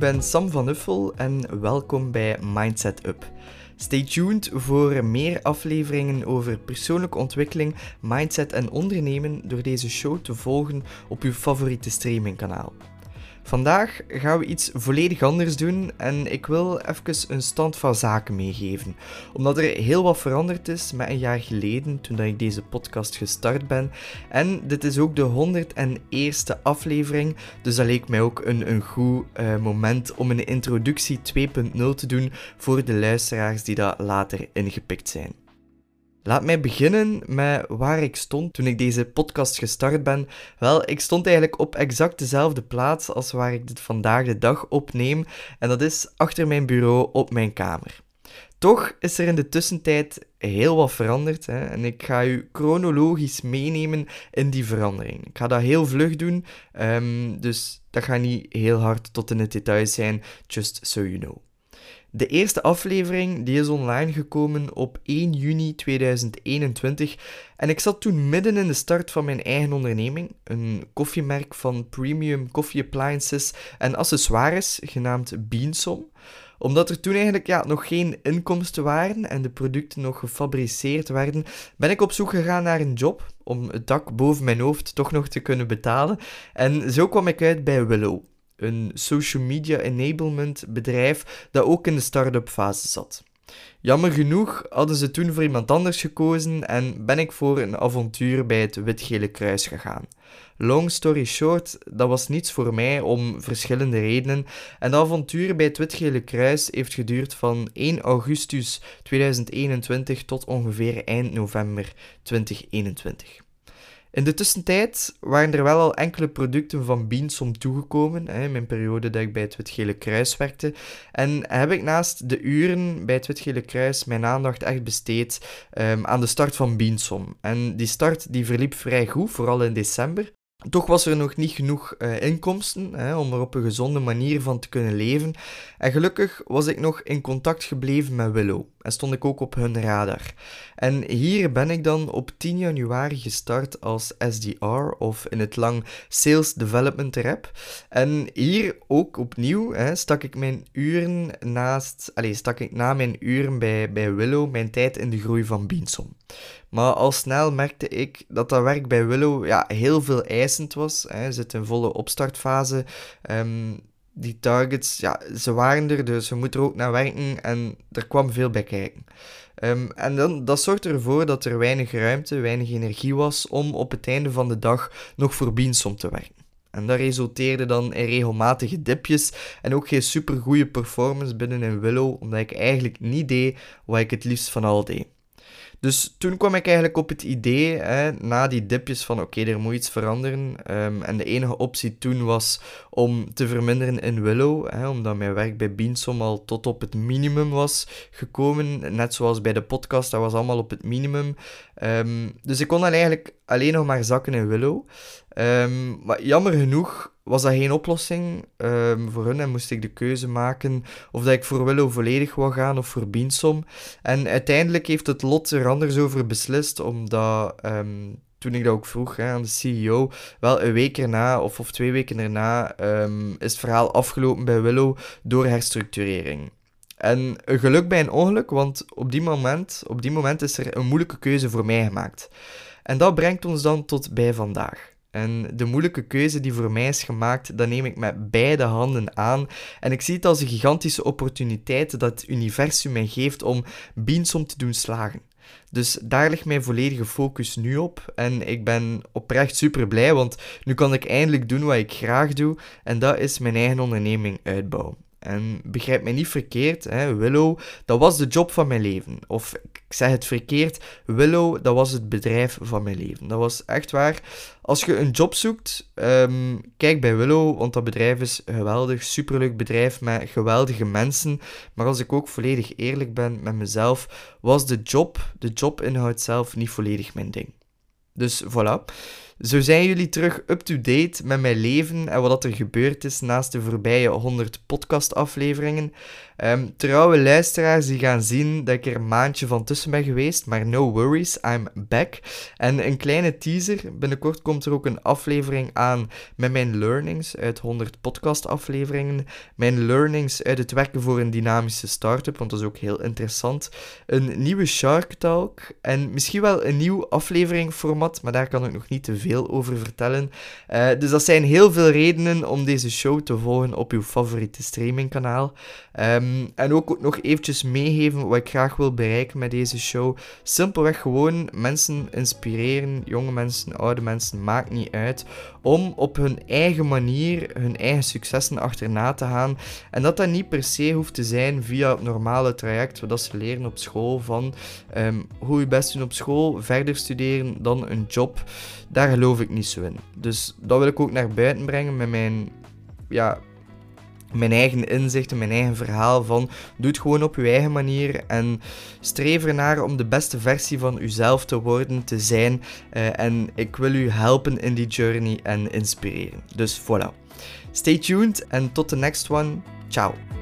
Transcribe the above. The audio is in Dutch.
ben Sam van Uffel en welkom bij Mindset Up. Stay tuned voor meer afleveringen over persoonlijke ontwikkeling, mindset en ondernemen door deze show te volgen op uw favoriete streamingkanaal. Vandaag gaan we iets volledig anders doen en ik wil even een stand van zaken meegeven. Omdat er heel wat veranderd is met een jaar geleden toen ik deze podcast gestart ben. En dit is ook de 101ste aflevering, dus dat leek mij ook een, een goed uh, moment om een introductie 2.0 te doen voor de luisteraars die dat later ingepikt zijn. Laat mij beginnen met waar ik stond toen ik deze podcast gestart ben. Wel, ik stond eigenlijk op exact dezelfde plaats als waar ik dit vandaag de dag opneem, en dat is achter mijn bureau op mijn kamer. Toch is er in de tussentijd heel wat veranderd hè, en ik ga u chronologisch meenemen in die verandering. Ik ga dat heel vlug doen, um, dus dat gaat niet heel hard tot in het detail zijn, just so you know. De eerste aflevering die is online gekomen op 1 juni 2021 en ik zat toen midden in de start van mijn eigen onderneming, een koffiemerk van premium coffee appliances en accessoires genaamd Beansom. Omdat er toen eigenlijk ja, nog geen inkomsten waren en de producten nog gefabriceerd werden, ben ik op zoek gegaan naar een job om het dak boven mijn hoofd toch nog te kunnen betalen. En zo kwam ik uit bij Willow een social media enablement bedrijf dat ook in de start-up fase zat. Jammer genoeg hadden ze toen voor iemand anders gekozen en ben ik voor een avontuur bij het Wit-Gele Kruis gegaan. Long story short, dat was niets voor mij om verschillende redenen. En dat avontuur bij het Wit-Gele Kruis heeft geduurd van 1 augustus 2021 tot ongeveer eind november 2021. In de tussentijd waren er wel al enkele producten van Beansom toegekomen, hè, in mijn periode dat ik bij het Wit-Gele Kruis werkte. En heb ik naast de uren bij het Wit-Gele Kruis mijn aandacht echt besteed um, aan de start van Beansom. En die start die verliep vrij goed, vooral in december. Toch was er nog niet genoeg uh, inkomsten hè, om er op een gezonde manier van te kunnen leven. En gelukkig was ik nog in contact gebleven met Willow en stond ik ook op hun radar. En hier ben ik dan op 10 januari gestart als SDR of in het lang Sales Development Rep. En hier ook opnieuw hè, stak ik mijn uren naast, allez, stak ik na mijn uren bij, bij Willow mijn tijd in de groei van Beansom. Maar al snel merkte ik dat dat werk bij Willow ja, heel veel eisend was. Hè. Zit in volle opstartfase. Um, die targets, ja, ze waren er, dus we moeten er ook naar werken en er kwam veel bij kijken. Um, en dan, dat zorgde ervoor dat er weinig ruimte, weinig energie was om op het einde van de dag nog voor Beansom te werken. En dat resulteerde dan in regelmatige dipjes en ook geen supergoeie performance binnen in Willow, omdat ik eigenlijk niet deed wat ik het liefst van al deed. Dus toen kwam ik eigenlijk op het idee, hè, na die dipjes, van oké, er moet iets veranderen. Um, en de enige optie toen was om te verminderen in Willow, hè, omdat mijn werk bij Beansom al tot op het minimum was gekomen. Net zoals bij de podcast, dat was allemaal op het minimum. Um, dus ik kon dan eigenlijk alleen nog maar zakken in Willow. Um, maar jammer genoeg was dat geen oplossing um, voor hun en moest ik de keuze maken of dat ik voor Willow volledig wou gaan of voor Beansom. En uiteindelijk heeft het lot er anders over beslist, omdat um, toen ik dat ook vroeg hè, aan de CEO, wel een week erna of, of twee weken erna um, is het verhaal afgelopen bij Willow door herstructurering. En geluk bij een ongeluk, want op die moment, op die moment is er een moeilijke keuze voor mij gemaakt. En dat brengt ons dan tot bij vandaag. En de moeilijke keuze die voor mij is gemaakt, dat neem ik met beide handen aan. En ik zie het als een gigantische opportuniteit dat het universum mij geeft om Beansom te doen slagen. Dus daar ligt mijn volledige focus nu op. En ik ben oprecht super blij, want nu kan ik eindelijk doen wat ik graag doe. En dat is mijn eigen onderneming uitbouwen. En begrijp mij niet verkeerd, hè, Willow, dat was de job van mijn leven. Of ik zeg het verkeerd, Willow, dat was het bedrijf van mijn leven. Dat was echt waar. Als je een job zoekt, um, kijk bij Willow, want dat bedrijf is geweldig, superleuk bedrijf met geweldige mensen. Maar als ik ook volledig eerlijk ben met mezelf, was de job, de jobinhoud zelf, niet volledig mijn ding. Dus voilà. Zo zijn jullie terug up-to-date met mijn leven en wat er gebeurd is naast de voorbije 100 podcastafleveringen. Um, trouwe luisteraars die gaan zien dat ik er een maandje van tussen ben geweest, maar no worries, I'm back. En een kleine teaser, binnenkort komt er ook een aflevering aan met mijn learnings uit 100 podcastafleveringen. Mijn learnings uit het werken voor een dynamische start-up, want dat is ook heel interessant. Een nieuwe Shark Talk en misschien wel een nieuw afleveringformat, maar daar kan ik nog niet te over vertellen. Uh, dus dat zijn heel veel redenen om deze show te volgen op uw favoriete streamingkanaal. Um, en ook nog eventjes meegeven wat ik graag wil bereiken met deze show. Simpelweg gewoon mensen inspireren, jonge mensen, oude mensen, maakt niet uit, om op hun eigen manier hun eigen successen achterna te gaan. En dat dat niet per se hoeft te zijn via het normale traject wat ze leren op school, van um, hoe je best doen op school, verder studeren, dan een job. Daar geloof ik niet zo in. Dus dat wil ik ook naar buiten brengen met mijn ja, mijn eigen inzichten, mijn eigen verhaal van doe het gewoon op je eigen manier en streef ernaar om de beste versie van uzelf te worden, te zijn uh, en ik wil u helpen in die journey en inspireren. Dus voilà. Stay tuned en tot de next one. Ciao.